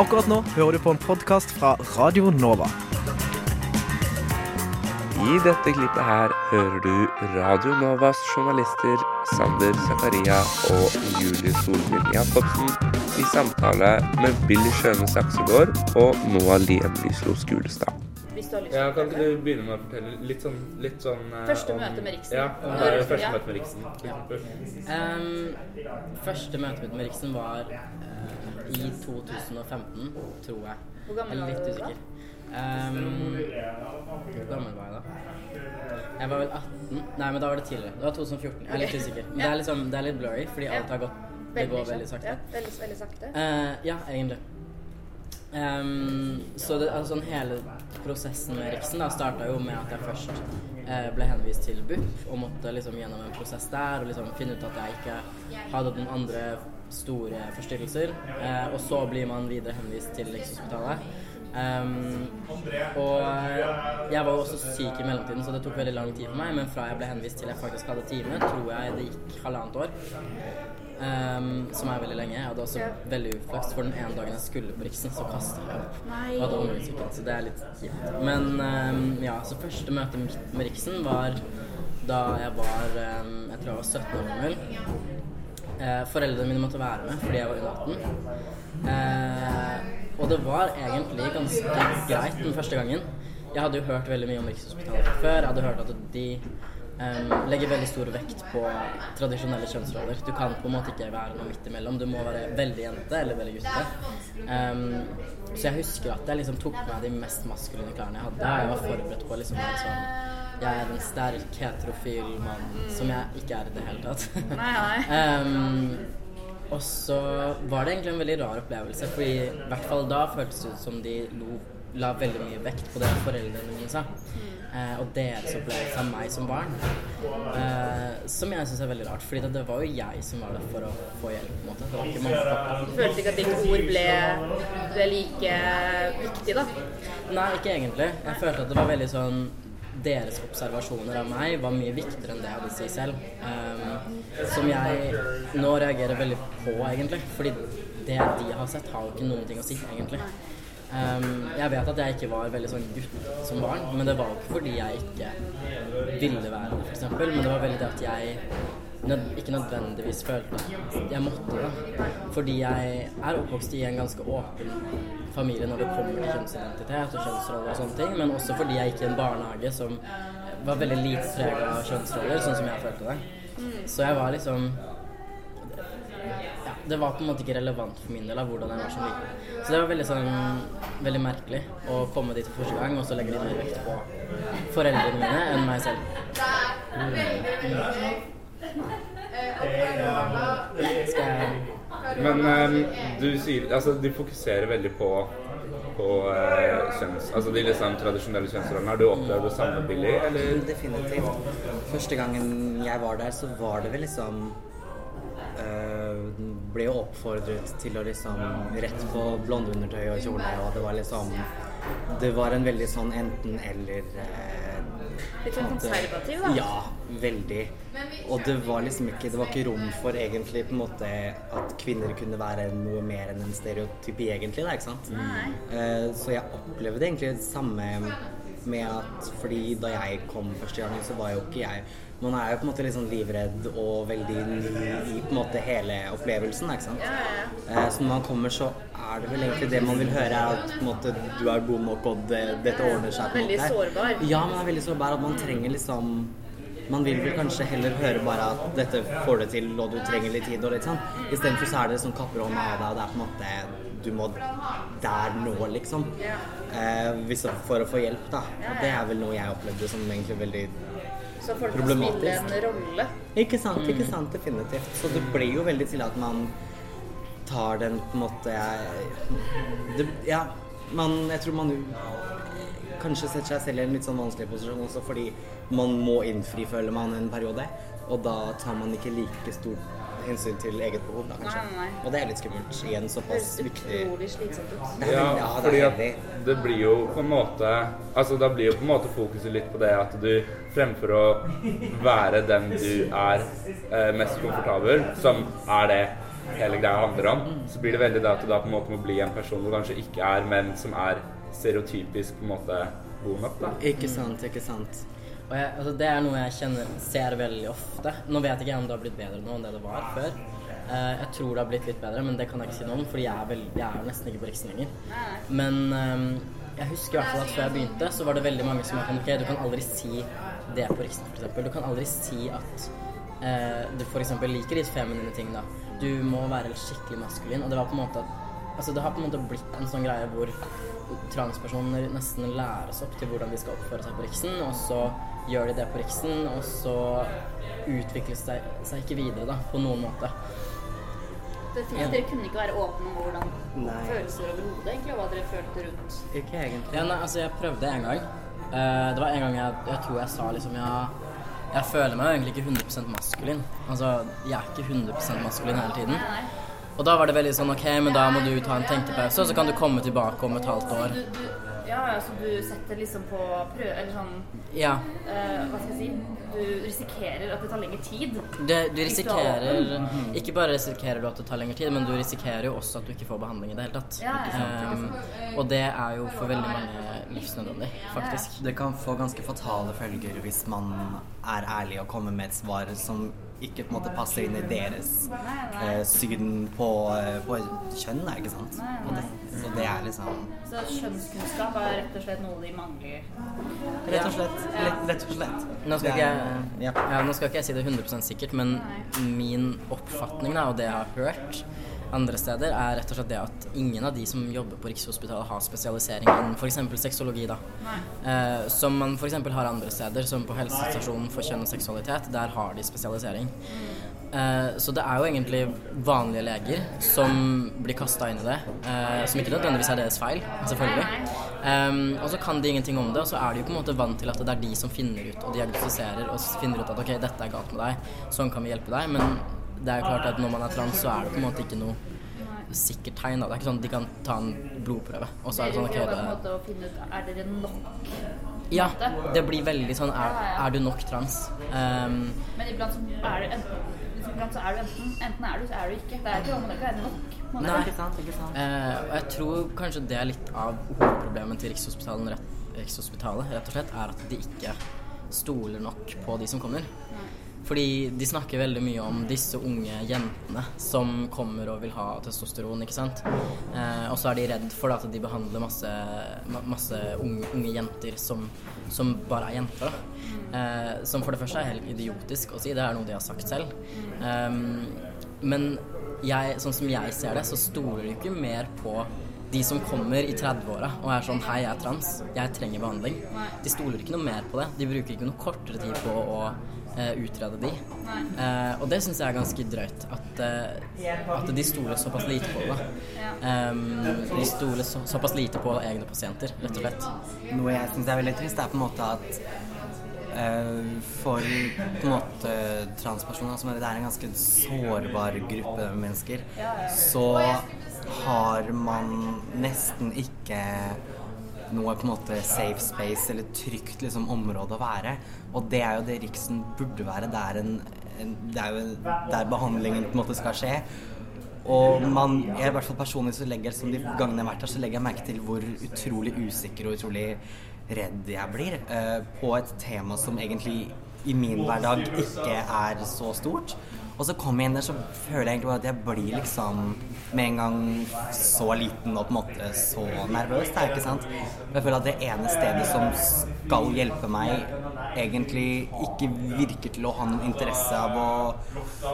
Akkurat nå hører du på en podkast fra Radio Nova. I dette klippet her hører du Radio Novas journalister Sander Zakaria og Julie Solvild Jacobsen i samtale med Billy Skjøne Saksegård og Noah Lien Lyslo Skulestad. Hvis du har lyst Ja, kan ikke du begynne med å fortelle litt sånn, litt sånn uh, Første møte med Riksen. Ja, det er første møte med Riksen. Ja. Ehm, første møte mitt med Riksen var uh, i 2015, tror jeg. Hvor gammel var du da? usikker. Ehm, hvor gammel var jeg da? Jeg var vel 18. Nei, men da var det tidligere. Det var 2014. Jeg er litt usikker. Men det er, liksom, det er litt blurry, fordi alt har gått Det går veldig sakte. Ja, veldig, veldig sakte. Uh, ja, egentlig. Ehm, så det, altså, sånn hele prosessen med Riksen da starta jo med at jeg først eh, ble henvist til BUP og måtte liksom gjennom en prosess der og liksom finne ut at jeg ikke hadde noen andre store forstyrrelser. Eh, og så blir man videre henvist til Rikshospitalet. Um, og jeg var jo også syk i mellomtiden, så det tok veldig lang tid for meg. Men fra jeg ble henvist til jeg faktisk hadde time, tror jeg det gikk halvannet år. Ehm, som er veldig lenge. Jeg hadde også Ja. veldig uflaks, for den ene dagen jeg skulle på Riksen, så kasta jeg opp. Og hadde omgangssyken, så det er litt kjipt. Men um, ja, så første møte mitt med Riksen var da jeg var um, Jeg tror jeg var 17 år gammel. Eh, foreldrene mine måtte være med fordi jeg var under 18. Eh, og det var egentlig ganske greit den første gangen. Jeg hadde jo hørt veldig mye om Rikshospitalet fra før. Jeg hadde hørt at de em, legger veldig stor vekt på tradisjonelle kjønnsroller. Du kan på en måte ikke være noe midt imellom. Du må være veldig jente eller veldig gutte. Um, så jeg husker at jeg liksom tok på meg de mest maskuline klærne jeg hadde. Jeg var forberedt på liksom en sånn Jeg er en sterk heterofil mann som jeg ikke er i det hele tatt. Nei, nei. um, og så var det egentlig en veldig rar opplevelse, fordi i hvert fall da føltes det ut som de lo, la veldig mye vekt på det foreldrene mine sa. Eh, og deres opplevelse av meg som barn. Eh, som jeg syns er veldig rart, fordi det, det var jo jeg som var der for å få hjelp. på en måte. Det var ikke mamma og følte ikke at ditt ord ble, ble like viktig, da? Nei, ikke egentlig. Jeg følte at det var veldig sånn Deres observasjoner av meg var mye viktigere enn det jeg hadde å si selv. Um, som jeg nå reagerer veldig på, egentlig. Fordi det de har sett, har jo ikke noen ting å si, egentlig. Um, jeg vet at jeg ikke var veldig sånn gutt som barn, men det var ikke fordi jeg ikke ville være det, f.eks. Men det var veldig det at jeg nød, ikke nødvendigvis følte at jeg måtte det. Fordi jeg er oppvokst i en ganske åpen familie når det kommer til kjønnsidentitet og kjønnsroller og sånne ting, men også fordi jeg gikk i en barnehage som var veldig lite prega av kjønnsroller, sånn som jeg følte det. Så jeg var liksom Det var på en måte ikke relevant for min del av hvordan jeg var som liten. Så det var veldig sånn veldig merkelig å komme dit for første gang, og så legger de mer vekt på foreldrene mine enn meg selv. Skal jeg Men um, du sier Altså, de fokuserer veldig på på eh, kjønns... Altså de liksom tradisjonelle kjønnsrollene. Har du opplevd det samme, Billy, eller? Definitivt. Første gangen jeg var der, så var det vel liksom øh, Ble jo oppfordret til å liksom Rett på blondeundertøy og kjole, og det var liksom Det var en veldig sånn enten-eller øh, Litt sånn konservativ, da? Ja, veldig. Og det var liksom ikke Det var ikke rom for egentlig på en måte at kvinner kunne være noe mer enn en stereotypi, egentlig. Da, ikke sant? Uh, så jeg opplevde egentlig det samme med at Fordi da jeg kom første gangen, så var jo ikke jeg Man er jo på en måte sånn livredd og veldig ny i på en måte hele opplevelsen, ikke sant? Eh, så når man kommer, så er det vel egentlig det man vil høre, er at på en måte, du er god nok, og det, dette ordner seg. på en Veldig sårbar. Ja, man er veldig sårbar. At man trenger liksom Man vil vel kanskje heller høre bare at dette får du til, og du trenger litt tid, og litt sånn. Istedenfor så er det sånn kapper hånda av deg, og det er på en måte Du må der nå, liksom. Eh, for å få hjelp, da. Og det er vel noe jeg opplevde som egentlig veldig Så folk må spille en rolle. Ikke sant, ikke sant, definitivt. Så det blir jo veldig til at man tar den på en måte det, Ja, man Jeg tror man jo kanskje setter seg selv i en litt sånn vanskelig posisjon også fordi man må innfri, føler man, en periode. Og da tar man ikke like stor hensyn til eget behov, da, kanskje. Nei, nei. Og det er litt skummelt i en såpass Høres viktig utrolig slitsomt ut. Det Ja, ja, det fordi at det blir jo på en måte Altså da blir jo på en måte fokuset litt på det at du fremfor å være den du er eh, mest komfortabel, som er det hele greia handler om, så blir det veldig det at du da på en måte må bli en person du kanskje ikke er, men som er stereotypisk på en måte god nok, da. Ikke sant, ikke sant. Og jeg, altså det er noe jeg kjenner, ser veldig ofte. Nå vet ikke jeg om det har blitt bedre nå enn det det var før. Uh, jeg tror det har blitt litt bedre, men det kan jeg ikke si noe om, fordi jeg er, veldig, jeg er nesten ikke på Riksen lenger. Men um, jeg husker i hvert fall at før jeg begynte, så var det veldig mange som var sånn Ok, du kan aldri si det på Riksen, f.eks. Du kan aldri si at uh, du f.eks. liker litt feminine ting, da. Du må være skikkelig maskulin. Og det var på en måte at Altså, det har på en måte blitt en sånn greie hvor transpersoner nesten læres opp til hvordan de skal oppføre seg på Riksen, og så gjør de det på Riksen, og så utvikles det seg ikke videre, da, på noen måte. Det Ja. Dere kunne ikke være åpne om hvordan Nei. følelser overhodet, egentlig, og hva dere følte rundt. Ikke egentlig. Ja, nei, altså, jeg prøvde en gang. Uh, det var en gang jeg, jeg tror jeg sa liksom ja, Jeg føler meg jo egentlig ikke 100% maskulin. Altså, jeg er ikke 100% maskulin hele tiden. Nei, nei. Og da var det veldig sånn OK, men da må du ta en tenkepause, og så kan du komme tilbake om et halvt år. Ja, altså du setter liksom på prøve Eller sånn Ja. uh, Hva skal jeg si? Du risikerer at det tar lengre tid. Det, du risikerer Ikke bare risikerer du at det tar lengre tid, men du risikerer jo også at du ikke får behandling i det hele tatt. Ja. Um, og det er jo for veldig mange livsnødvendig, faktisk. Det kan få ganske fatale følger hvis man er ærlig og kommer med et svar som ikke på en måte passer inn i deres eh, syn på, eh, på kjønn, da, ikke sant? Og det, så det er liksom Så kjønnskunnskap er rett og slett noe de mangler. Rett og slett. Rett, rett og slett. Nå skal, ikke jeg, ja. ja, nå skal ikke jeg si det 100 sikkert, men min oppfatning da, og det jeg har hørt andre steder, er rett og slett det at ingen av de som jobber på Rikshospitalet har spesialisering innen f.eks. sexologi. da. Eh, som man f.eks. har andre steder, som på helsestasjonen for kjønn og seksualitet. Der har de spesialisering. Eh, så det er jo egentlig vanlige leger som blir kasta inn i det, eh, som ikke nødvendigvis er deres feil, selvfølgelig. Um, og så kan de ingenting om det, og så er de jo på en måte vant til at det er de som finner ut og diagnostiserer og finner ut at ok, dette er galt med deg, sånn kan vi hjelpe deg. Men det er jo klart at når man er trans, så er det på en måte ikke noe sikkert tegn. Da. Det er ikke sånn at de kan ta en blodprøve, og så er det sånn okay, det, å finne ut Er dere nok? Ja, det blir veldig sånn er, er du nok trans? Um, Men iblant så er det enten Iblant så er du enten Enten er du, så er du ikke. Det er ikke om det ikke er nok. Nei. Ikke sant, ikke sant. Eh, og jeg tror kanskje det er litt av hovedproblemet til Rikshospitalet, rett, Rikshospitalet, rett og slett, er at de ikke stoler nok på de som kommer. Fordi de snakker veldig mye om disse unge jentene som kommer og vil ha testosteron, ikke sant. Eh, og så er de redd for at de behandler masse, masse unge, unge jenter som, som bare er jenter. Da. Eh, som for det første er helt idiotisk å si, det er noe de har sagt selv. Eh, men jeg, sånn som jeg ser det, så stoler de ikke mer på de som kommer i 30-åra og er sånn Hei, jeg er trans, jeg trenger behandling. De stoler ikke noe mer på det. De bruker ikke noe kortere tid på å utrede de. Eh, og det syns jeg er ganske drøyt. At, eh, at de stoler såpass lite på det. Um, de stoler så, såpass lite på egne pasienter, rett og slett. Noe jeg syns er veldig trist, er på en måte at eh, for på en måte transpersoner, som er en ganske sårbar gruppe mennesker, så har man nesten ikke noe på en måte safe space eller trygt liksom, område å være. Og det er jo det Riksen burde være. Det er, en, en, det er jo der behandlingen på en måte skal skje. Og man, jeg, i hvert fall personlig så legger som de gangene jeg har vært her, så legger jeg merke til hvor utrolig usikker og utrolig redd jeg blir eh, på et tema som egentlig i min hverdag ikke er så stort. Og så kommer jeg inn der, så føler jeg egentlig bare at jeg blir liksom med en gang så liten og på en måte så nervøs. Det er ikke sant? Jeg føler at det ene stedet som skal hjelpe meg, egentlig ikke virker til å ha noen interesse av å,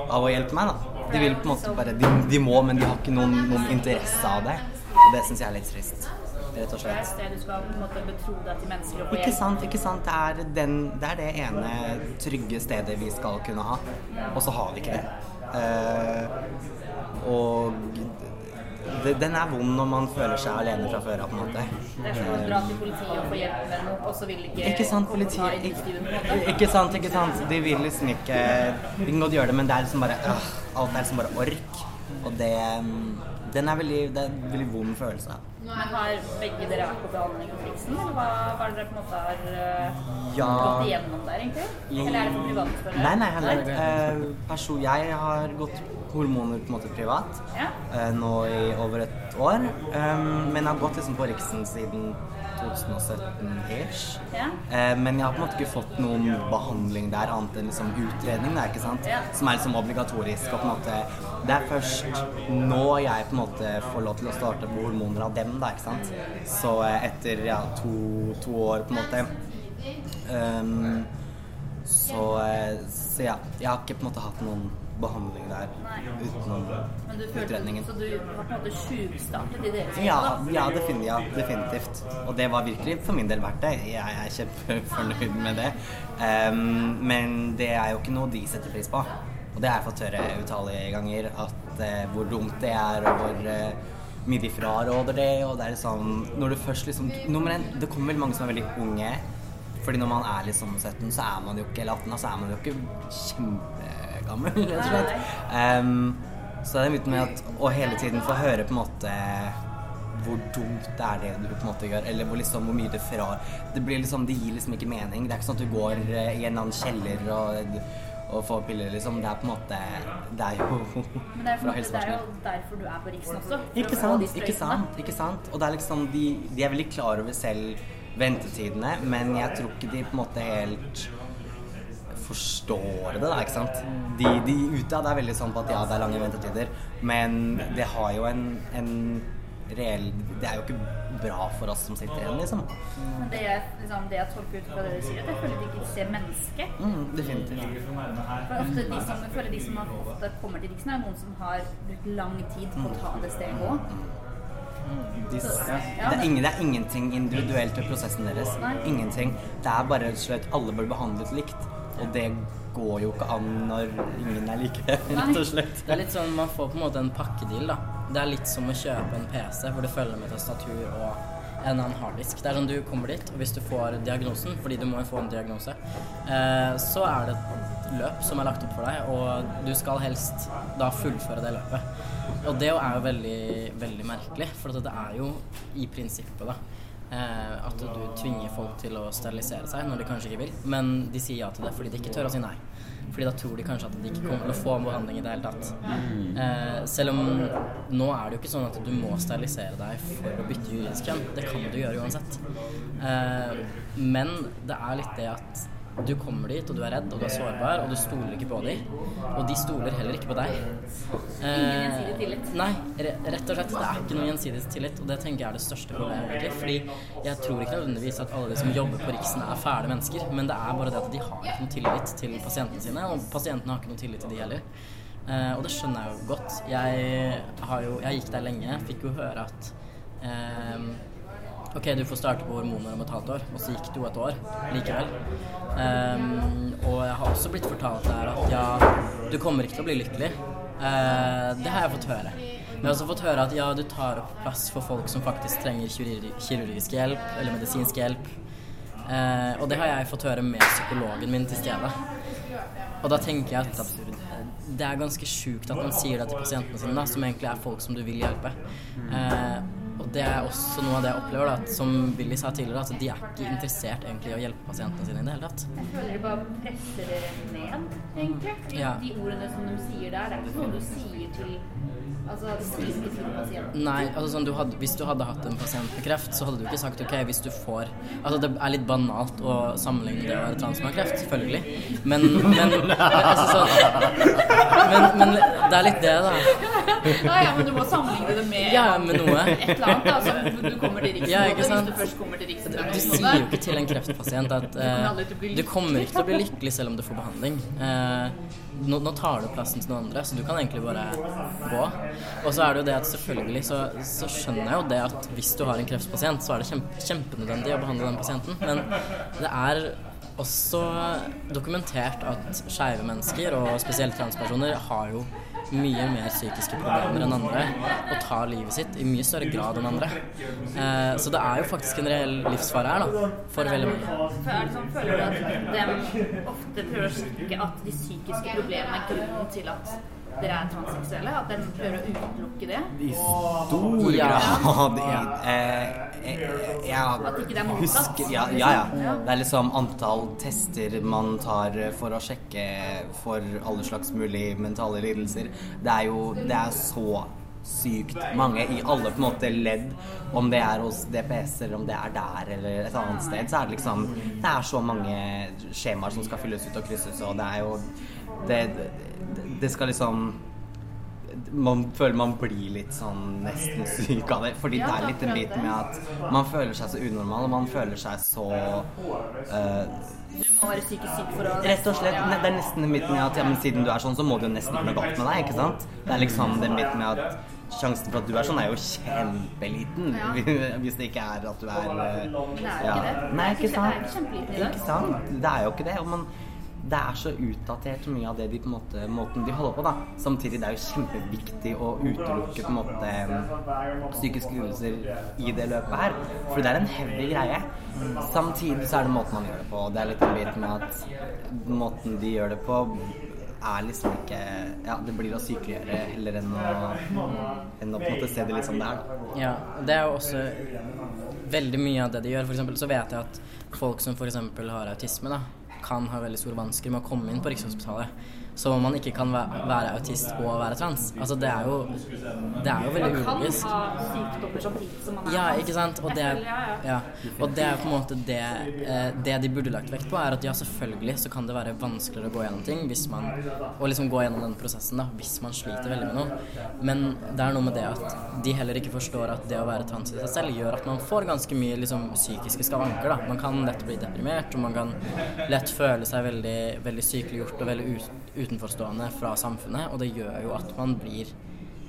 av å hjelpe meg. da. De vil på en måte bare, de, de må, men de har ikke noen, noen interesse av det. Og det syns jeg er litt trist. Rett og slett. Det er et sted du skal på en måte betro deg til mennesker og få Ikke sant, ikke sant. Det er, den, det er det ene trygge stedet vi skal kunne ha, og så har vi ikke det. Uh, og den er vond når man føler seg alene fra før av, på en måte. Det er som å dra til politiet og få hjelp med noe, og så vil ikke Ikke sant, politiet ikke sant, ikke sant. De vil liksom ikke De kan godt gjøre det, men det er liksom bare øh, alt er liksom bare ork. Og det mm, Den er veldig, det er en veldig vond følelse. Men har begge dere vært på behandling for Priksen, eller hva, hva er det dere på en måte har uh, Ja. gått igjennom der, egentlig? Eller er det for private spørsmål? Nei, nei, heller eh, person, Jeg har gått hormoner på en måte privat Ja. eh, nå i over et år. Um, men jeg har gått liksom på Riksen siden 2017-ish. Ja. Eh, men jeg har på en måte ikke fått noen behandling der annet enn liksom utredning, der, ikke sant? Ja. som er liksom obligatorisk. Og på en måte, det er først nå jeg på en måte får lov til å starte på hormoner av dem, da, ikke sant. Så eh, etter ja, to, to år, på en måte. Um, så, eh, så ja, jeg har ikke på en måte hatt noen behandling der utenom Men du følte, utredningen. så du har på en måte tjuvstartet i deres Ja, ja, definitivt, ja, definitivt. Og det var virkelig for min del verdt det. Jeg er kjempefornøyd med det. Um, men det er jo ikke noe de setter pris på. Og det har jeg fått høre utallige ganger, at uh, hvor dumt det er, og hvor uh, mye de fraråder det. Og det er liksom Når du først liksom Nummer én, det kommer veldig mange som er veldig unge. Fordi når man er liksom 17, så er man jo ikke Eller 18, så er man jo ikke kjempegammel, rett og slett. Um, så det er mye med at å hele tiden få høre på en måte hvor dumt det er det du på en måte gjør, eller hvor, liksom, hvor mye det fra Det blir liksom, det gir liksom ikke mening. Det er ikke sånn at du går eh, i en annen kjeller og, og får piller, liksom. Det er på en måte Det er jo Men det er, fra måte, det er jo derfor du er på Riksen også. Ikke sant, ikke sant, ikke sant. Og det er liksom, de, de er veldig klar over selv ventetidene, men jeg tror ikke de på en måte helt forstår det, da, ikke sant. De, de utad er veldig sånn på at ja, det er lange ventetider, men det har jo en, en reell Det er jo ikke bra for oss som sitter igjen, liksom. Men det jeg, liksom, det jeg tolker ut fra det du sier, at jeg føler at de ikke ser mennesket. Mm, definitivt. For ofte de som, jeg føler de som ofte kommer til Riksen, er noen som har brukt lang tid på å ta det steget òg. De, ja. det, er ingen, det er ingenting individuelt ved prosessen deres. Nei. Ingenting. Det er bare rett og slett alle bør behandles likt. Og det går jo ikke an når ingen er like, rett og slett. Det er litt sånn, Man får på en måte en pakkedeal. da. Det er litt som å kjøpe en PC hvor det følger med tastatur og en annen harddisk. Det er sånn Du kommer dit, og hvis du får diagnosen, fordi du må jo få en diagnose, eh, så er det et løp som er lagt opp for deg, og du skal helst da fullføre det løpet. Og det er jo veldig, veldig merkelig, for det er jo i prinsippet, da. Eh, at du tvinger folk til å sterilisere seg når de kanskje ikke vil, men de sier ja til det fordi de ikke tør å si nei. Fordi da tror de kanskje at de ikke kommer til å få en behandling i det hele tatt. Eh, selv om nå er det jo ikke sånn at du må sterilisere deg for å bytte juridisk kjønn. Det kan du gjøre uansett. Eh, men det er litt det at du kommer dit, og du er redd, og du er sårbar, og du stoler ikke på dem. Og de stoler heller ikke på deg. Ingen gjensidig tillit. Nei, rett og slett. Det er ikke noe gjensidig tillit, og det tenker jeg er det største problemet. egentlig. Fordi jeg tror ikke nødvendigvis at alle de som jobber på Riksen er fæle mennesker, men det er bare det at de har ikke noe tillit til pasientene sine, og pasientene har ikke noe tillit til de heller. Eh, og det skjønner jeg jo godt. Jeg, har jo, jeg gikk der lenge, fikk jo høre at eh, Ok, du får starte på hormoner om et halvt år, og så gikk det jo et år likevel. Um, og jeg har også blitt fortalt der at ja, du kommer ikke til å bli lykkelig. Uh, det har jeg fått høre. Men jeg har også fått høre at ja, du tar opp plass for folk som faktisk trenger kirurgisk hjelp eller medisinsk hjelp. Uh, og det har jeg fått høre med psykologen min til stede. Og da tenker jeg at det er ganske sjukt at man sier det til pasientene sine, da, som egentlig er folk som du vil hjelpe. Eh, og det er også noe av det jeg opplever, da, som Willy sa tidligere, at de er ikke interessert egentlig i å hjelpe pasientene sine i det hele tatt. Jeg føler de bare presser dere ned, egentlig. Ja. De ordene som de sier der, det er ikke noe du sier til Altså, det sier ikke til pasienten. Nei, altså sånn, du hadde, Hvis du hadde hatt en pasient med kreft, så hadde du ikke sagt ok, hvis du får Altså Det er litt banalt å sammenligne det å være trans med kreft, selvfølgelig. Men, men, altså, sånn, men, men det er litt det, da. Ja, ja, men du må sammenligne det med Ja, med noe. et eller annet. Da, som du kommer til Riksen Ja, ikke sant? Hvis du først kommer til Riksen Du sier jo ikke til en kreftpasient at eh, du kommer ikke til å bli lykkelig selv om du får behandling. Eh, nå, nå tar du plassen til noen andre, så du kan egentlig bare gå. Og så er det jo det at selvfølgelig så, så skjønner jeg jo det at hvis du har en kreftpasient, så er det kjempe, kjempenødvendig å behandle den pasienten. Men det er også dokumentert at skeive mennesker, og spesielt transpersoner, har jo mye mer psykiske problemer enn andre og tar livet sitt i mye større grad enn andre. Eh, så det er jo faktisk en reell livsfare her, da, for veldig mange. Er sånn, føler du at de ofte prøver å sjekke at de psykiske problemene er grunnen til at dere er transseksuelle? At de prøver å utelukke det? I stor grad. Ja. eh, At ikke det er husker ja, ja, ja. Det er liksom antall tester man tar for å sjekke for alle slags mulige mentale lidelser. Det er jo det er så sykt mange i alle på en måte ledd. Om det er hos DPS eller om det er der eller et annet sted, så er det liksom Det er så mange skjemaer som skal fylles ut og krysses, og det er jo Det, det, det skal liksom man føler man blir litt sånn nesten syk av det. Fordi det er litt en bit med at man føler seg så unormal, og man føler seg så uh, Du må være psykisk syk for å Rett og slett. Det er nesten den biten med at ja, men siden du er sånn, så må det jo nesten være noe galt med deg, ikke sant? Det er liksom den biten med at sjansen for at du er sånn, er jo kjempeliten. Ja. Hvis det ikke er at du er ja. Nei. Ikke sant? Det er jo ikke det. Og man, det er så utdatert mye av det de på en måte, måten de holder på, da. Samtidig det er jo kjempeviktig å utelukke på en måte psykiske lidelser i det løpet her. For det er en heavy greie. Samtidig så er det måten man gjør det på. og Det er litt en bit med at måten de gjør det på er liksom ikke Ja, det blir å sykeliggjøre heller enn å, enn å på en måte se det litt som det er. da. Ja, det er jo også veldig mye av det de gjør. For eksempel så vet jeg at folk som eksempel har autisme, da, kan ha veldig store vansker med å komme inn på Rikshospitalet. Som om man ikke kan være autist og være trans. Altså det er jo Det er jo veldig Man kan ulogisk. ha sykdommer samtidig som man er Ja, ikke sant? Og det, ja, og det er på en måte det, eh, det de burde lagt vekt på, er at ja, selvfølgelig så kan det være vanskeligere å gå gjennom ting hvis man Og liksom gå gjennom den prosessen, da, hvis man sliter veldig med noe. Men det er noe med det at de heller ikke forstår at det å være trans i seg selv gjør at man får ganske mye liksom, psykiske skavanker, da. Man kan lett bli deprimert, og man kan lett føle seg veldig, veldig sykeliggjort og veldig ut, utenforstående fra samfunnet, og det gjør jo at man blir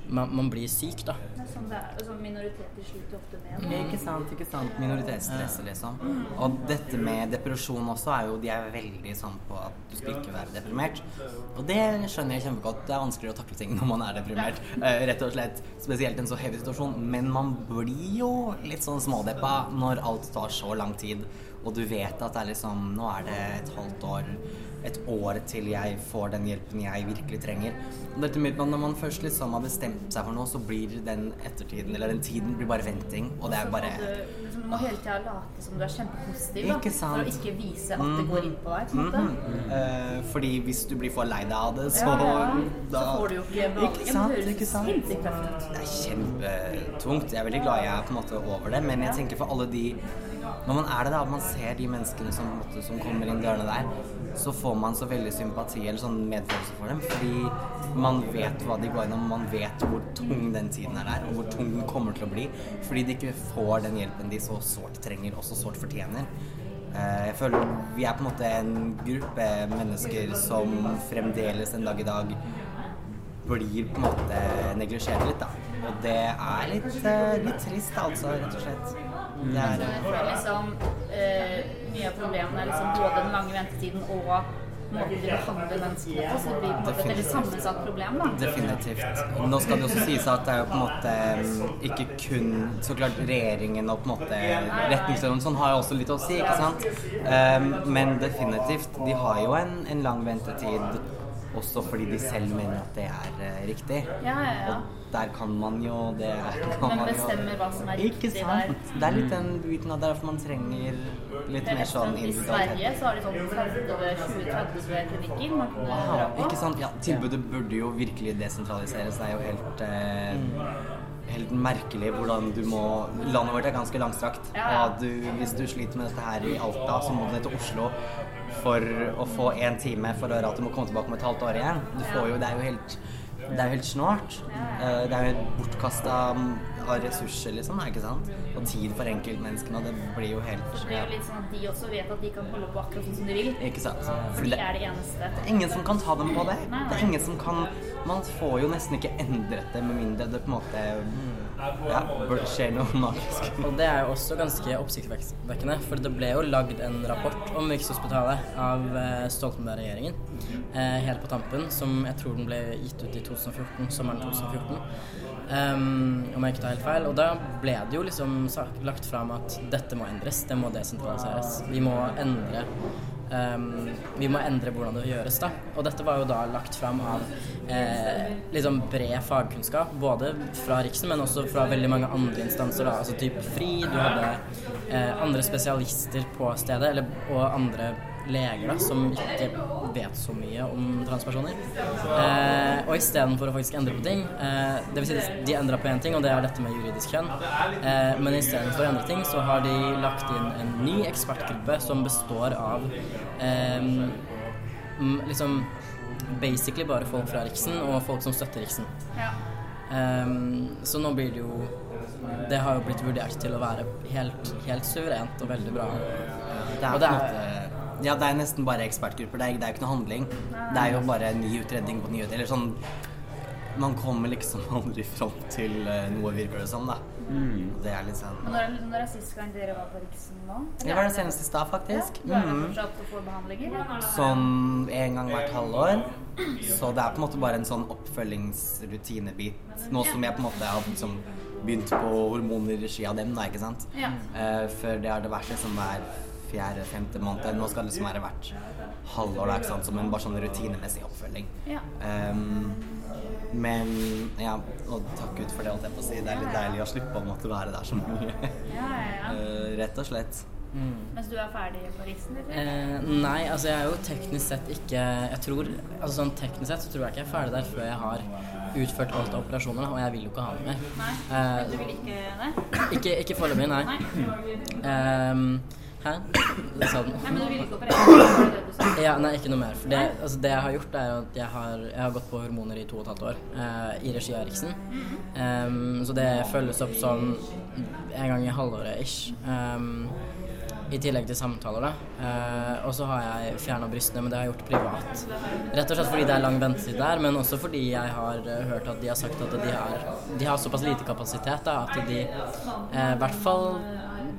man, man blir syk, da. Det er sånn det er. Altså, minoriteter sliter ofte med det. Ikke sant, ikke sant. Minoritetsstresset, liksom. Og dette med depresjon også er jo De er veldig sånn på at du skal ikke være deprimert. Og det skjønner jeg kjempegodt. Det er vanskeligere å takle ting når man er deprimert. Eh, rett og slett. Spesielt en så heavy situasjon. Men man blir jo litt sånn smådeppa når alt tar så lang tid, og du vet at det er liksom Nå er det et halvt år et år til jeg får den hjelpen jeg virkelig trenger. Og dette med at Når man først liksom har bestemt seg for noe, så blir den ettertiden, eller den tiden, blir bare venting. Og det er bare Du må hele tida late som du er kjempepositiv, da, for å ikke vise at det går inn på deg. på en måte. Mhm. Eh, fordi hvis du blir for lei deg av det, så Ja, ja. da Så får du jo ikke behandling. Ikke sant, Det. Det er kjempetungt. Jeg er veldig glad jeg er på en måte over det, men jeg tenker for alle de Når man er det, da, man ser de menneskene som, måtte, som kommer inn dørene der, så får man så veldig sympati eller sånn medfølelse for dem. Fordi man vet hva de går gjennom, man vet hvor tung den tiden er der, og hvor tung den kommer til å bli. Fordi de ikke får den hjelpen de så sårt trenger, og så sårt fortjener. Eh, Jeg føler vi er på en måte en gruppe mennesker som fremdeles en dag i dag blir på en måte neglisjert litt, da. Og det er litt, eh, litt trist, altså, rett og slett. Det er Jeg føler liksom eh, Mye av problemene er liksom både den lange ventetiden og måten de behandler menneskene på. Så det blir på et veldig Definitivt. sammensatt problem, da. Definitivt. Nå skal det også sies at det er jo på en måte mm, ikke kun Så klart regjeringen og på en måte retningslinjene sånn har jo også litt å si, ikke sant? Um, men definitivt. De har jo en, en lang ventetid også fordi de selv mener at det er eh, riktig. Ja, ja, ja. Og der kan man jo det kan Men jo- bestemmer hva som er Ikke riktig sant? Det er litt den biten av derfor man trenger litt mer sånn at I. Sverige så har de sånn 30-20-30 klinikker man kunne dra på. ikke sant? Ja, tilbudet burde jo virkelig desentraliseres. Det er jo helt eh, Helt merkelig hvordan du må Landet vårt er ganske langstrakt. Ja, ja. Og du, hvis du sliter med dette her i Alta, så må du ned til Oslo for å få én time for å høre at du må komme tilbake om et halvt år igjen. Du får jo, det er jo helt det er jo helt snålt. Eh, Det er jo bortkasta av ressurser, liksom. Ikke sant? Og tid for enkeltmenneskene. Og det blir jo helt Det blir jo litt sånn at de også vet at de kan holde på akkurat sånn som de vil. Ikke sant? For de er det eneste. Det er ingen som kan ta dem på det. Det er ingen som kan Man får jo nesten ikke endret det med mindre det på en måte ja, burde skje noe magisk. Og det er jo også ganske oppsiktsvekkende, for det ble jo lagd en rapport om Rikshospitalet av eh, Stoltenberg-regjeringen eh, helt på tampen, som jeg tror den ble gitt ut i 2014, sommeren 2014. Um, om jeg ikke tar helt feil. Og da ble det jo liksom lagt fram at dette må endres, det må desentraliseres. Vi må endre um, vi må endre hvordan det gjøres. da Og dette var jo da lagt fram av eh, liksom bred fagkunnskap, både fra Riksen, men også fra veldig mange andre instanser. Da. Altså typ FRI, du hadde eh, andre spesialister på stedet, eller, og andre leger da, som ikke vet så mye om transpersoner. Eh, og istedenfor å faktisk endre på ting eh, Det vil si de endra på én ting, og det er dette med juridisk kjønn. Eh, men istedenfor å endre ting, så har de lagt inn en ny ekspertgruppe som består av eh, liksom basically bare folk fra Riksen og folk som støtter Riksen. Ja. Ehm, så nå blir det jo Det har jo blitt vurdert til å være helt, helt suverent og veldig bra. Det er, Og det er- Ja, det er nesten bare ekspertgrupper. Det er, det er jo ikke noe handling. Det er jo bare ny utredning på nyheter. Eller sånn Man kommer liksom aldri fram til eh, noe, virker det som, da. Mm. Det er litt sånn Men når, når er sist gang dere var på Riksen nå? Det var det seneste i stad, faktisk. Ja, du er Mhm. fortsatt får behandlinger? eller? Sånn en gang hvert halvår. Så det er på en måte bare en sånn oppfølgingsrutinebit. Nå som jeg på en måte har liksom begynt på hormoner i regi av dem, da, ikke sant. Ja. Uh, for det har det vært liksom hver fjerde-femte måned. Nå skal det liksom være hvert halvår, da, ikke sant. Som en bare sånn rutinemessig oppfølging. Ja. Um, men ja, og takk Gud for det, holdt jeg på å si. Det er litt deilig å slippe å måtte være der så mye. Ja, ja, ja. Eh, rett og slett. Mens du er ferdig på Riksen? Eh, nei, altså jeg er jo teknisk sett ikke Jeg tror Altså sånn teknisk sett så tror jeg ikke jeg er ferdig der før jeg har utført alt av operasjoner, og jeg vil jo ikke ha det mer. Nei? Eh, Du vil ikke det? ikke ikke foreløpig, nei. Nei? Ehm, hæ? Den. Nei, men du vil ikke operere? Ja, nei, ikke noe mer. For det, altså, det jeg har gjort, er at jeg har, jeg har gått på hormoner i to og et halvt år eh, i regi av Eriksen. Um, så det følges opp sånn en gang i halvåret ish. Um, I tillegg til samtaler, da. Eh, og så har jeg fjerna brystene, men det har jeg gjort privat. Rett og slett fordi det er lang ventetid der, men også fordi jeg har eh, hørt at de har sagt at de har, de har såpass lite kapasitet da, at de eh, i hvert fall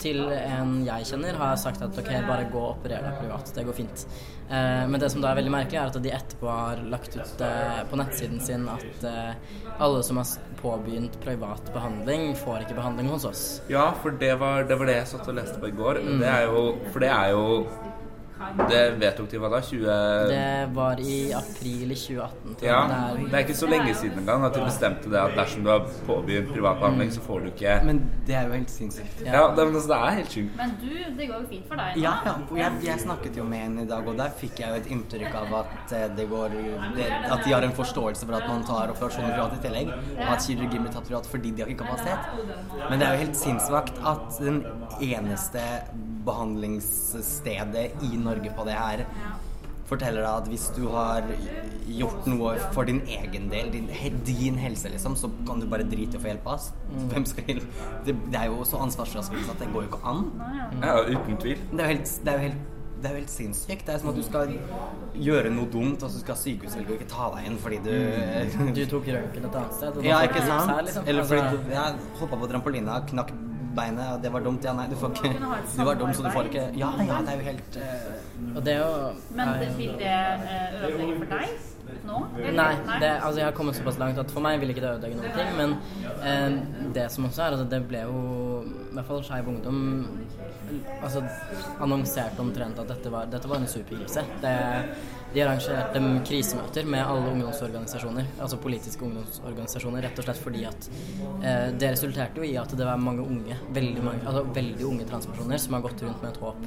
til en jeg kjenner, har sagt at ok, bare gå og operer deg privat. Det går fint. Eh, men det som da er veldig merkelig, er at de etterpå har lagt ut eh, på nettsiden sin at eh, alle som har påbegynt privat behandling, får ikke behandling hos oss. Ja, for det var, det var det jeg satt og leste på i går. Det er jo, for det er jo Det vedtok de hva da? 20... Det var i april i 2018. Ja, Det er- det er ikke så lenge siden engang at de bestemte det at dersom du har påbegynt privatbehandling, så får du ikke Men det er jo helt sinnssykt. Ja, det, men altså, det er helt sjukt. Men du, det går jo fint for deg nå. Ja, ja. Jeg, jeg snakket jo med henne i dag, og der fikk jeg jo et inntrykk av at eh, det går det, At de har en forståelse for at man tar operasjoner privat i tillegg, og at kirurgi blir tatt privat fordi de har ikke kapasitet. Men det er jo helt sinnssvakt at den eneste behandlingsstedet i Norge på det her forteller deg at hvis du har gjort noe for din egen del, din, din helse, liksom, så kan du bare drite i å få hjelp av oss. Hvem skal hjelpe? Det, det er jo så ansvarsfraskrivelse at det går jo ikke an. Ja, uten tvil. Det er jo helt, det er jo helt, det er jo helt sinnssykt. Det er som at du skal gjøre noe dumt, og så skal sykehuset ikke ta deg inn fordi du Du tok røntgen et annet sted. Ja, ikke sant? her, liksom. Eller fordi Altså, du ja, hoppa på trampolina, knakk beinet, og det var dumt. Ja, nei, du får ikke Du var dum, så du får ikke. Ja, ja, det er jo helt uh, Og det er jo Men det, vil det eh, ødelegge for deg nå? eller? Nei, det, altså jeg har kommet såpass langt at for meg vil ikke det ødelegge noen ting. Men eh, det som også er, altså det ble jo i hvert fall Skeiv Ungdom altså, annonserte omtrent at dette var, dette var en superkrise. Det, de arrangerte krisemøter med alle ungdomsorganisasjoner, altså politiske ungdomsorganisasjoner, rett og slett fordi at eh, det resulterte jo i at det var mange unge, veldig, mange, altså veldig unge transpersoner som har gått rundt med et håp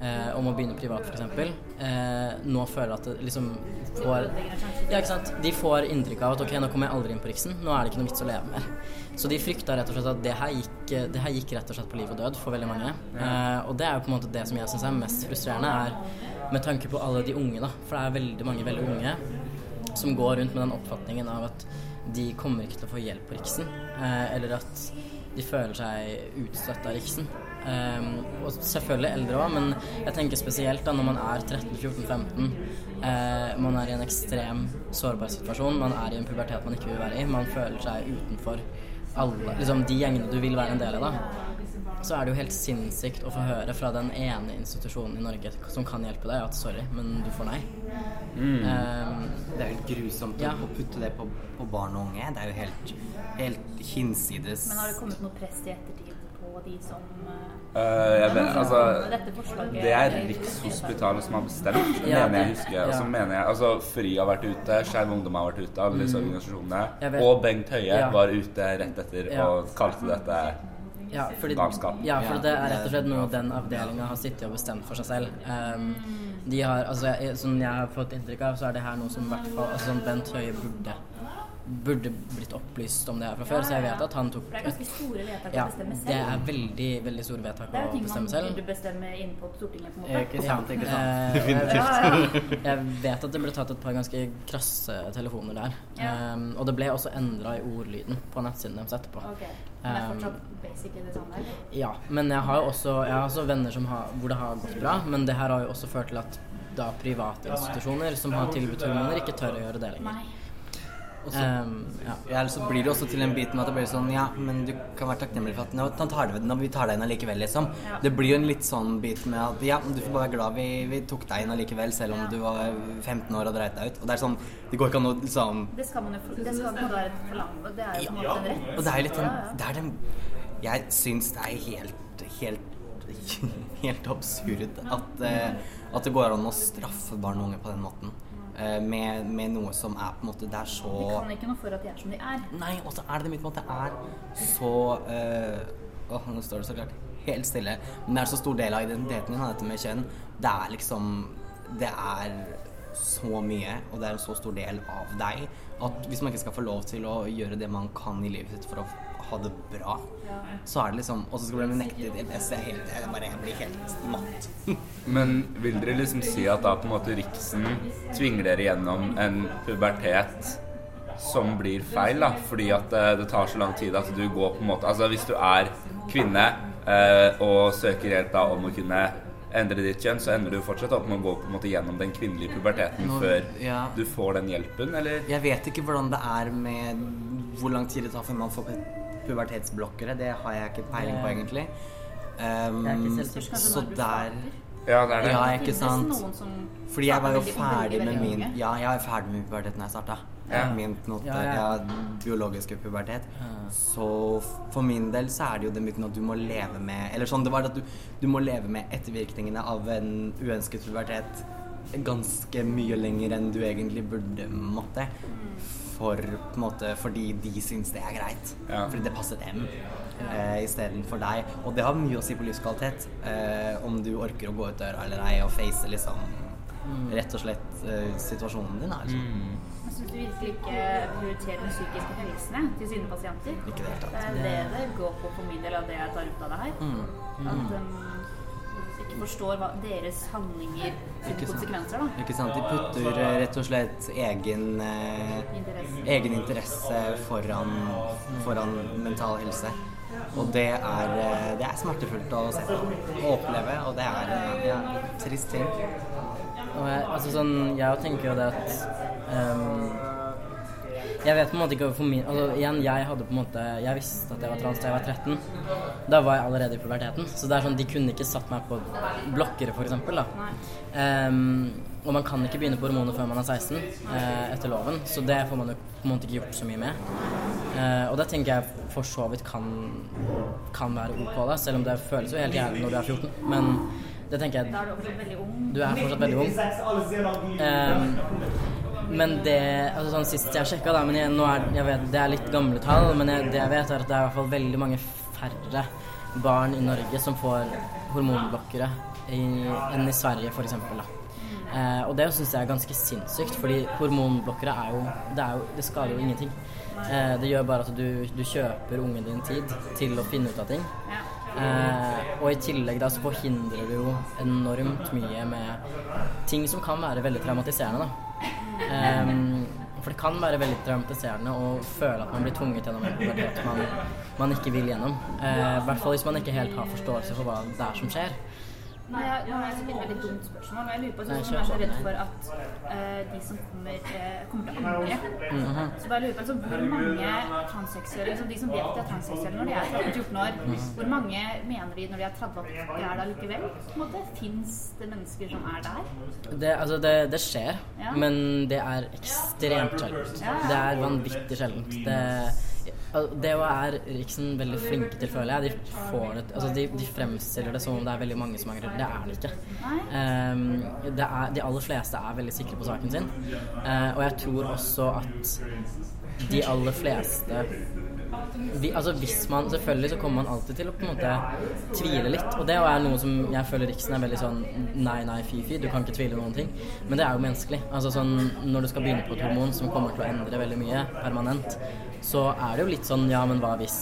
eh, om å begynne privat, f.eks., eh, nå føler at det liksom får Ja, ikke sant. De får inntrykk av at ok, nå kommer jeg aldri inn på Riksen, nå er det ikke noe vits å leve mer. Så de frykta rett og slett at det her gikk, det her gikk rett og slett på liv og død for veldig mange. Eh, og det er jo på en måte det som jeg syns er mest frustrerende, er med tanke på alle de unge, da. For det er veldig mange veldig unge som går rundt med den oppfatningen av at de kommer ikke til å få hjelp på Riksen, eh, eller at de føler seg utstøtt av Riksen. Um, og selvfølgelig eldre òg, men jeg tenker spesielt da når man er 13-14-15. Uh, man er i en ekstrem sårbar situasjon. Man er i en pubertet man ikke vil være i. Man føler seg utenfor alle liksom de gjengene du vil være en del av. da så er det jo helt sinnssykt å få høre fra den ene institusjonen i Norge som kan hjelpe deg, at sorry, men du får nei. Um, Det er jo helt grusomt Ja. å putte det på, på barn og unge. Det er jo helt, helt hinsides Men har det kommet noe press i ettertid på de som eh, Eh, jeg vet, altså, Dette forslaget det er Rikshospitalet som har bestemt, Ja, mener jeg husker. Og så mener jeg altså FRI har vært ute, Skeiv Ungdom har vært ute, alle disse mm. organisasjonene. Og Bengt Høie Ja. var ute rett etter Ja. og kalte dette Ja, fordi, ja, for det er rett og slett noe den avdelinga har sittet og bestemt for seg selv. Um, de har, altså, jeg, Som jeg har fått inntrykk av, så er det her noe som i hvert fall altså, Bent Høie burde burde blitt opplyst om det her fra før, så jeg vet at han tok For det er ganske store vedtak Ja, å bestemme selv. det er veldig, veldig store vedtak å bestemme selv. Det er jo ting man burde bestemme inne på Stortinget, på en måte. Ikke sant, ikke sant. Eh, Definitivt. Ja, ja. Jeg vet at det ble tatt et par ganske krasse telefoner der. Ja. Um, og det ble også endra i ordlyden på nettsiden deres etterpå. Ok. Men det er fortsatt basic i det samme? eller? Ja, men jeg har jo også, jeg har også venner som har, hvor det har gått bra, men det her har jo også ført til at da private institusjoner som har tilbudt hormoner, ikke tør å gjøre det lenger. Nei. Og Um, ja. ja, eller så blir det også til en bit med at det blir sånn Ja, men du kan være takknemlig for at nå, tar det, nå, vi tar deg inn allikevel, liksom. Ja. Det blir jo en litt sånn bit med at ja, du får bare være glad vi, vi tok deg inn allikevel, selv om Ja. du var 15 år og dreit deg ut. Og det er sånn Det går ikke an å liksom Det skal man jo det skal man være et forlange. Det er jo på en måte en rett. Og det er jo litt Ja. Det er den Jeg syns det er helt Helt Helt absurd at, eh, at det går an å straffe barn og unge på den måten. Eh, med, med noe som er på en måte Det er så De kan ikke noe for at de er som de er. Nei, og så er det det mitt på at det er så øh, Åh, nå står det så klart helt stille. Men det er så stor del av identiteten din, dette med kjønn. Det er liksom Det er så mye, og det er en så stor del av deg, at hvis man ikke skal få lov til å gjøre det man kan i livet sitt for å ha det bra, så er det liksom Og så skal du nekte det. Jeg, helt, jeg, bare, jeg blir helt matt. Men vil dere liksom si at da på en måte Riksen tvinger dere gjennom en pubertet som blir feil, da? Fordi at eh, det tar så lang tid at du går på en måte Altså hvis du er kvinne eh, og søker hjelp da om å kunne endre ditt kjønn, så ender du fortsatt opp med å gå på en måte gjennom den kvinnelige puberteten Nå- før ja. du får den hjelpen, eller? Jeg vet ikke hvordan det er med hvor lang tid det tar før man får pubertetsblokkere. Det har jeg ikke peiling på, egentlig. Um, så der. Ja, det er det. Ja, ikke sant? Fordi jeg var jo ferdig med min. Ja, jeg er ferdig med puberteten da jeg starta. Ja. Min måte, Ja, biologiske pubertet. Så for min del så er det jo den myten at du må leve med Eller sånn, det var at du, du må leve med ettervirkningene av en uønsket pubertet ganske mye lenger enn du egentlig burde måtte. For, på en måte, fordi de syns det er greit. Ja. Fordi det passer dem eh, istedenfor deg. Og det har mye å si på livskvalitet. Eh, om du orker å gå ut døra eller ei og face liksom rett og slett eh, situasjonen din. Altså. Jeg syns du virkelig ikke prioriterer den psykiske helsen til sine pasienter. Ikke det. Det er det det går på for min del av det jeg tar ut av det her. Mm. At de ikke forstår hva deres handlinger sine konsekvenser, da. Ikke sant? De putter eh, rett og slett egen, eh, Interesse. egen interesse foran, foran mental helse. Og det er, eh, det er smertefullt å se på og oppleve, og det er en ja, trist ting. Og jeg, altså sånn, jeg tenker jo det at ehm, Jeg vet på en måte ikke for min altså, Igjen, jeg hadde på en måte Jeg visste at jeg var trans da jeg var 13. Da var jeg allerede i puberteten. Så det er sånn, de kunne ikke satt meg på blokkere, for eksempel. Ehm, og man kan ikke begynne på hormoner før man er 16, eh, etter loven. Så det får man jo på en måte ikke gjort så mye med. Eh, og det tenker jeg for så vidt kan, kan være ok, da, selv om det føles jo helt jævlig når du er 14. Men det tenker jeg Da er du også veldig ung. du er fortsatt veldig ung. Ehm, men det altså sånn Sist jeg sjekka, da men jeg, nå er, jeg vet, Det er litt gamle tall, men jeg, det jeg vet, er at det er i hvert fall veldig mange færre barn i Norge som får hormonblokkere i, enn i Sverige, f.eks. Eh, og det syns jeg er ganske sinnssykt, fordi hormonblokkere er jo Det, er jo, det skader jo ingenting. Eh, det gjør bare at du, du kjøper ungen din tid til å finne ut av ting. Eh, og i tillegg da så forhindrer du jo enormt mye med ting som kan være veldig traumatiserende, da. Ehm, for det kan være veldig traumatiserende å føle at man blir tvunget gjennom en pubertet man, man ikke vil gjennom. I uh, hvert fall hvis man ikke helt har forståelse for hva det er som skjer. Nå er nå er jeg sikkert et veldig dumt spørsmål, men jeg lurer på Nei, sånn som jeg er så redd for at uh, de som kommer, uh, kommer til å angre. Mhm. Så bare lurer på altså, hvor mange transseksuelle, liksom de som vet de er transseksuelle når de er 13-14 år, Mhm. hvor mange mener de når de er 30 at de er der likevel? Fins det mennesker som er der? Det, altså det, det skjer, Ja. men det er ekstremt sjeldent. Ja, ja. Det er vanvittig sjeldent. Det, DH er Riksen veldig flinke til, føler jeg. De, det, altså de, de fremstiller det som om det er veldig mange som angrer. Det er det ikke. Um, det er, de aller fleste er veldig sikre på saken sin. Uh, og jeg tror også at de aller fleste vi, altså hvis man, Selvfølgelig så kommer man alltid til å på en måte tvile litt. Og det er noe som jeg føler Riksen er veldig sånn nei, nei, fy, fy. Du kan ikke tvile noen ting. Men det er jo menneskelig. Altså sånn Når du skal begynne på et hormon som kommer til å endre veldig mye permanent, så er det jo litt sånn ja, men hva hvis?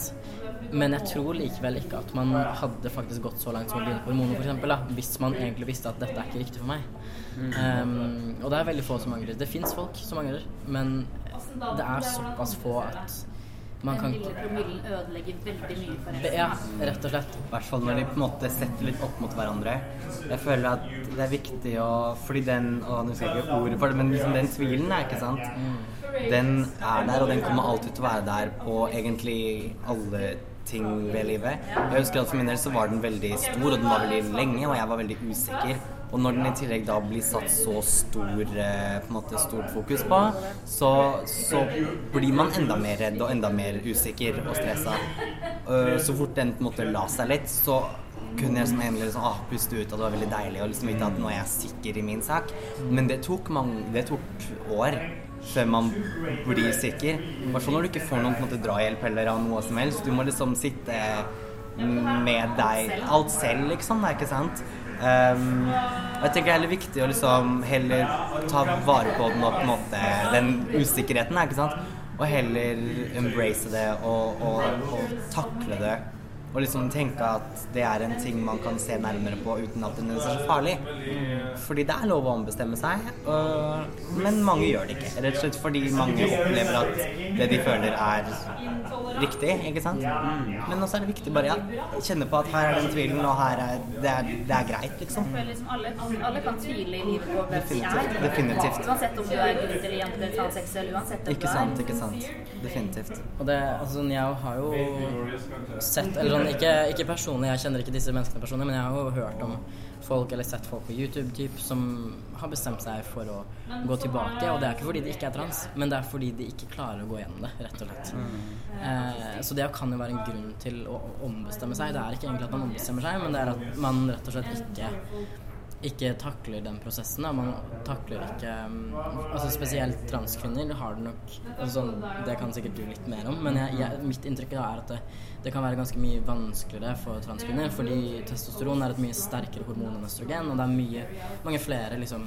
Men jeg tror likevel ikke at man hadde faktisk gått så langt som å begynne på hormoner, for eksempel, da, hvis man egentlig visste at dette er ikke riktig for meg. Um, og det er veldig få som angrer. Det fins folk som angrer, men det er såpass få at man Den kan lille promillen ødelegger veldig mye for resten. Ja, rett og slett. I hvert fall når de på en måte setter litt opp mot hverandre. Jeg føler at det er viktig å Fordi den Og nå husker jeg ikke ordet for det, men liksom den tvilen er, ikke sant? Den er der, og den kommer alltid til å være der på egentlig alle ting ved livet. Jeg husker at for min del så var den veldig stor, og den var veldig lenge, og jeg var veldig usikker. Og når den i tillegg da blir satt så stor, eh, på en måte stort fokus på, så, så blir man enda mer redd og enda mer usikker og stressa. Eh, Så fort den på en måte la seg litt, så kunne jeg som endelig liksom, ah, puste ut, og det var veldig deilig å liksom vite at nå er jeg sikker i min sak. Men det tok, mange, det tok år før man blir sikker. I hvert fall når du ikke får noen måte, drahjelp eller av noe som helst. Du må liksom sitte med deg alt selv, liksom. Det er ikke sant? Um, jeg tenker det er heller viktig å liksom heller ta vare på den på måte den usikkerheten, er ikke sant? Og heller embrace det og, og, og takle det. Og liksom tenke at det er en ting man kan se nærmere på uten at den er så farlig. Fordi det er lov å ombestemme seg, men mange gjør det ikke. Rett og slett fordi mange opplever at det de føler er riktig, ikke sant? Men også er det viktig bare ja, kjenne på at her er den tvilen, og her er det, er, det er greit, liksom. Liksom alle, alle kan tvile i livet på hvem de er. Definitivt. Uansett om du er gutt eller jente, transseksuell, uansett hvem Ikke du sant, er. ikke sant. Definitivt. Og det, altså, jeg har jo sett Eller sånn, ikke, ikke personlig, jeg kjenner ikke disse menneskene personlig, men jeg har jo hørt om folk eller sett folk på YouTube typ, som har bestemt seg for å gå tilbake. Og det er ikke fordi de ikke er trans, men det er fordi de ikke klarer å gå gjennom det, rett og slett. Eh, så det kan jo være en grunn til å ombestemme seg. Det er ikke egentlig at man ombestemmer seg, men det er at man rett og slett ikke ikke takler den prosessen. Da. Man takler ikke um, altså Spesielt transkvinner har det nok altså sånn, Det kan sikkert du litt mer om, men jeg, jeg, mitt inntrykk er at det, det kan være ganske mye vanskeligere for transkvinner, fordi testosteron er et mye sterkere hormon enn østrogen, og det er mye, mange flere liksom,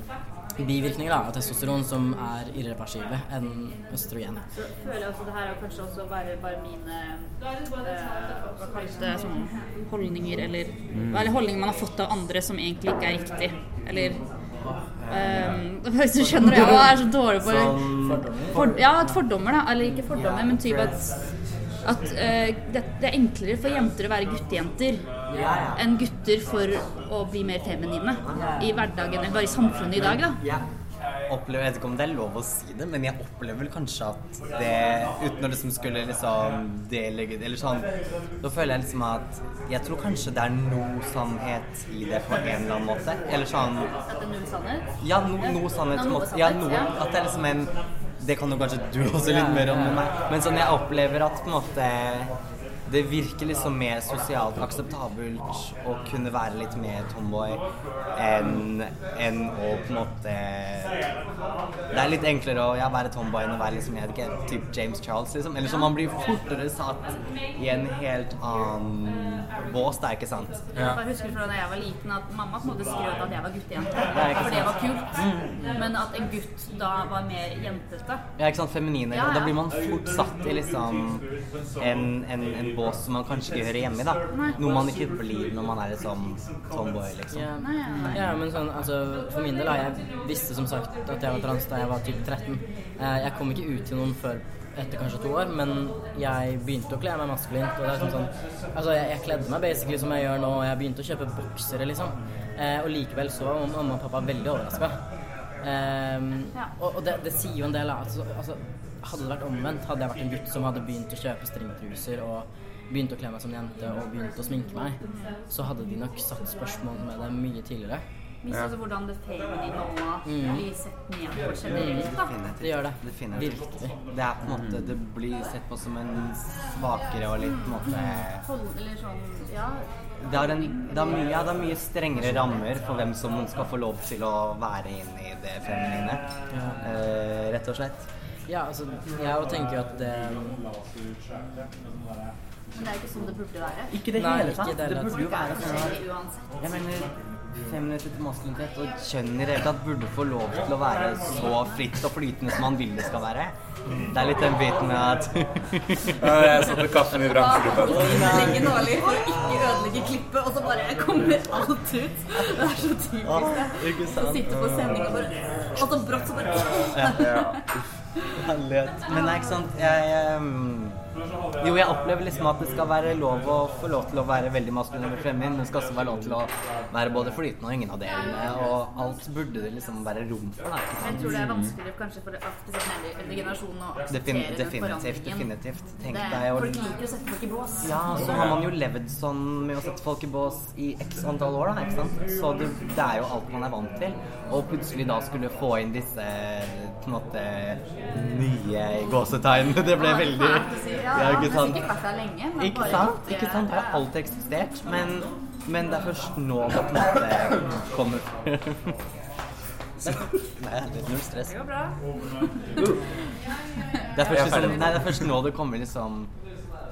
bivirkninger da, av testosteron som er irreversible enn østrogen. Så føler jeg også det her er kanskje også bare, bare mine øh, det sånn holdninger eller Eller holdninger man har fått av andre som egentlig ikke er riktig. Eller øh, Hvis du skjønner det, jeg er så dårlig på for, Ja, fordommer, da. Eller ikke fordommer, men typ at at øh, det, det er enklere for jenter å være guttejenter enn gutter for å bli mer feminine i hverdagen, eller bare i samfunnet i dag, da. Opplever, jeg vet ikke om det er lov å si det, men jeg opplever vel kanskje at det Uten å liksom skulle liksom delegge Eller sånn Da føler jeg liksom at Jeg tror kanskje det er noe sannhet i det på en eller annen måte. Eller sånn At det er null sannhet. Ja, no, noe sannhet. Noe sannhet Ja, noe, at det er liksom en Det kan jo kanskje du også litt mer om enn meg. Men sånn jeg opplever at på en måte det virker liksom mer sosialt akseptabelt å kunne være litt mer tomboy enn enn å på en måte Det er litt enklere å ja, være tomboy enn å være liksom, jeg vet typ James Charles, liksom. Eller så man blir fortere satt i en helt annen bås, det er ikke sant? Jeg bare husker fra da jeg var liten at mamma på en måte skrøt at jeg var guttejente. Ja, For det var kult. kult. Men at en gutt da var mer jentete. Ja, ikke sant, feminine. Ja, ja. Da blir man fort satt i liksom en, en, en bås som man kanskje ikke hører hjemme i, da. Noe man ikke blir når man er liksom tomboy, liksom. Ja, ja, men sånn, altså, for min del har jeg visste som sagt at jeg var trans da jeg var typ 13. Eh, Jeg kom ikke ut til noen før etter kanskje to år, men jeg begynte å kle meg maskulint. Og det er sånn, sånn, altså, jeg, jeg kledde meg basically som jeg gjør nå, og jeg begynte å kjøpe boksere, liksom. Eh, og likevel så var mamma og pappa veldig overraska. og og det, det sier jo en del altså, altså, Hadde det vært omvendt, hadde jeg vært en gutt som hadde begynt å kjøpe stringtruser og begynt å kle meg som jente og begynte å sminke meg, så hadde de nok satt spørsmål med det mye tidligere. Viser Ja. også hvordan det feminine nå Mm. blir sett ned på generelt. da. Det gjør det. Definitivt. Virkelig. Det er på en måte Det blir sett på som en svakere og litt på en måte Hold, eller sånn, ja. det er, en, det, er mye, ja, det er, mye strengere rammer for hvem som skal få lov til å være inne i det feminine. Eh, rett og slett. Ja, altså, jeg tenker jo at det Men det er jo ikke sånn det burde være. Ikke det Nei, hele tatt. det Det burde jo være sånn Jeg mener, fem mener Femininitet, maskulinitet og kjønn i det hele tatt burde få lov til å være så fritt og flytende som man vil det skal være. Det er litt den biten med at Ja, jeg satte kaffen i bremsegruppa. Legge nåler for å ikke ødelegge klippet, og så bare kommer alt ut. Det er så typisk det. Sant? sitter på sending og bare Og så brått så bare Herlighet. Men er ikke sant. Jeg ehm, Jo, jeg opplever liksom at det skal være lov å få lov til å være veldig maskulin eller fremmed, men det skal også være lov til å være både flytende og ingen av delene. Og alt burde det liksom være rom for, da. Jeg tror det er vanskeligere kanskje for spesielt eldre- generasjonen å Defin akseptere definitivt. Definitivt. Tenk Det, deg å folk liker å sette folk i bås. Ja, så har man jo levd sånn med å sette folk i bås i x antall år, da, ikke sant. Så det, det er jo alt man er vant til. Og plutselig da skulle få inn disse på en måte nye gåsetegnene. gåsetegn. Det ble veldig. Ja, Ja, det ikke har sant. Ikke vært der lenge. men Ikke bare sant? ikke- Ikke sant? Det har alltid eksistert, men, men det er først nå det på en måte kommer Nei, det er null stress. Det går bra. Det er først, liksom, nei, det er først nå det kommer liksom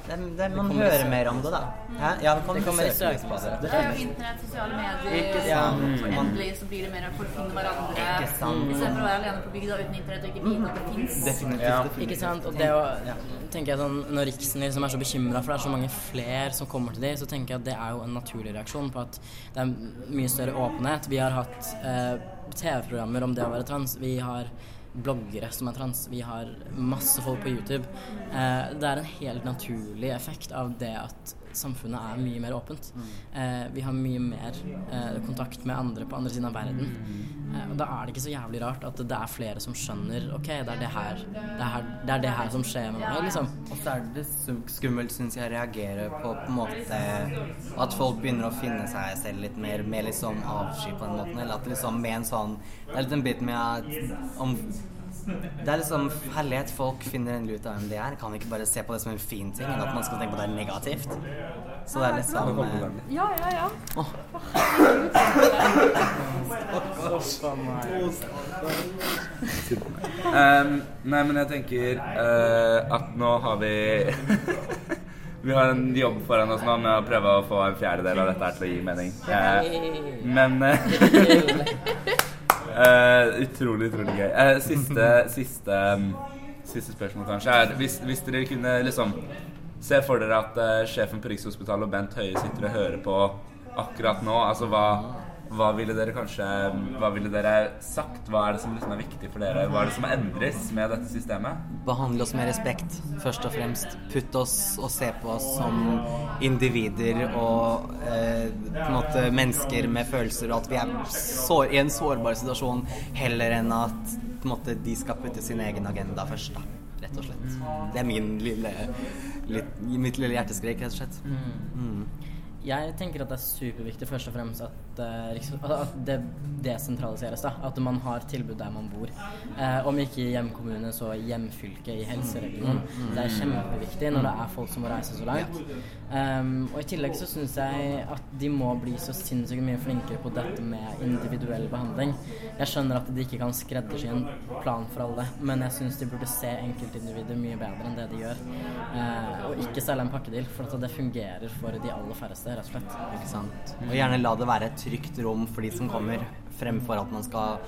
det, det, Man hører mer om det, da. Mm. Ja, det kommer, Det kommer i på det. Er jo internett, sosiale medier. Ikke sant. For endelig så blir det mer at folk finner hverandre. Ikke sant. Istedenfor å være alene på bygda uten internett og ikke vite at det fins. Definitivt. Ja. definitivt. Ikke sant? Og det å tenker jeg sånn, Når Riksen liksom er så bekymra for det er så mange flere som kommer til dem, så tenker jeg at det er jo en naturlig reaksjon på at det er mye større åpenhet. Vi har hatt eh, TV-programmer om det å være trans. Vi har bloggere som er trans. Vi har masse folk på YouTube. Eh, det er en helt naturlig effekt av det at samfunnet er mye mer åpent. Eh, vi har mye mer eh, kontakt med andre på andre siden av verden. Eh, og da er det ikke så jævlig rart at det er flere som skjønner OK, det er det her det er, her, det, er det her som skjer med meg, liksom. Og så er det skummelt, syns jeg, å reagere på på en måte at folk begynner å finne seg selv litt mer med liksom avsky på den måten. Eller at liksom med en sånn Det er litt en bit med at om det er liksom herlighet folk finner endelig ut av hvem de er. Kan ikke bare se på det som en fin ting, enn at man skal tenke på det er negativt. Så det er liksom eh, Ja, ja, ja. Um, nei, men jeg tenker uh, at nå har vi Vi har en jobb foran oss nå med å prøve å få en fjerdedel av dette her til å gi mening. Uh, men eh, eh, Utrolig, utrolig gøy. Uh, siste, siste, um, siste spørsmål kanskje er hvis, hvis dere kunne liksom se for dere at uh, sjefen på Rikshospitalet og Bent Høie sitter og hører på akkurat nå, altså hva hva ville dere kanskje Hva ville dere sagt? Hva er det som liksom er viktig for dere? Hva er det som endres med dette systemet? behandle oss med respekt, først og fremst. Putt oss og se på oss som individer og eh, på en måte mennesker med følelser, og at vi er sår, i en sårbar situasjon, heller enn at på en måte, de skal putte sin egen agenda først. da, Rett og slett. Det er min lille, litt, mitt lille hjerteskrik, rett og slett. Mm. Jeg tenker at det er superviktig først og fremst at, uh, at det desentraliseres. da, At man har tilbud der man bor. Uh, om ikke i hjemkommune, så hjemfylke i helseregionen. Det er kjempeviktig når det er folk som må reise så langt. Um, og I tillegg så syns jeg at de må bli så sinnssykt mye flinkere på dette med individuell behandling. Jeg skjønner at de ikke kan skreddersy en plan for alle, men jeg syns de burde se enkeltindivider mye bedre enn det de gjør. Uh, og ikke selge en pakkedeal, for at det fungerer for de aller færreste, rett og slett. Ikke sant? Og gjerne la det være et trygt rom for de som kommer, fremfor at man skal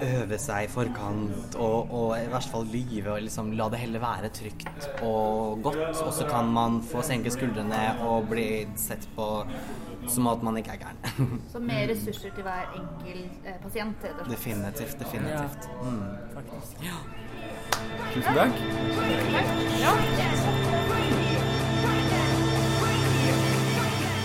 øve seg i forkant og, og i hvert fall lyve og liksom la det heller være trygt og godt. Og så kan man få senke skuldrene og bli sett på som at man ikke er gæren. Så mer ressurser til hver enkel eh, pasient. definitivt, definitivt. Mm. Faktisk. Tusen takk.